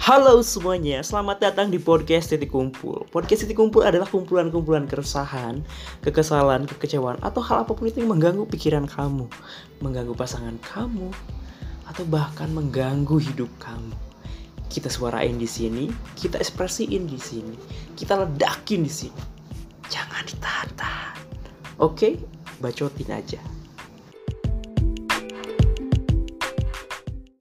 Halo semuanya, selamat datang di podcast Titik Kumpul. Podcast Titik Kumpul adalah kumpulan-kumpulan keresahan, kekesalan, kekecewaan, atau hal apa pun itu yang mengganggu pikiran kamu, mengganggu pasangan kamu, atau bahkan mengganggu hidup kamu. Kita suarain di sini, kita ekspresiin di sini, kita ledakin di sini. Jangan ditahan. Oke, bacotin aja.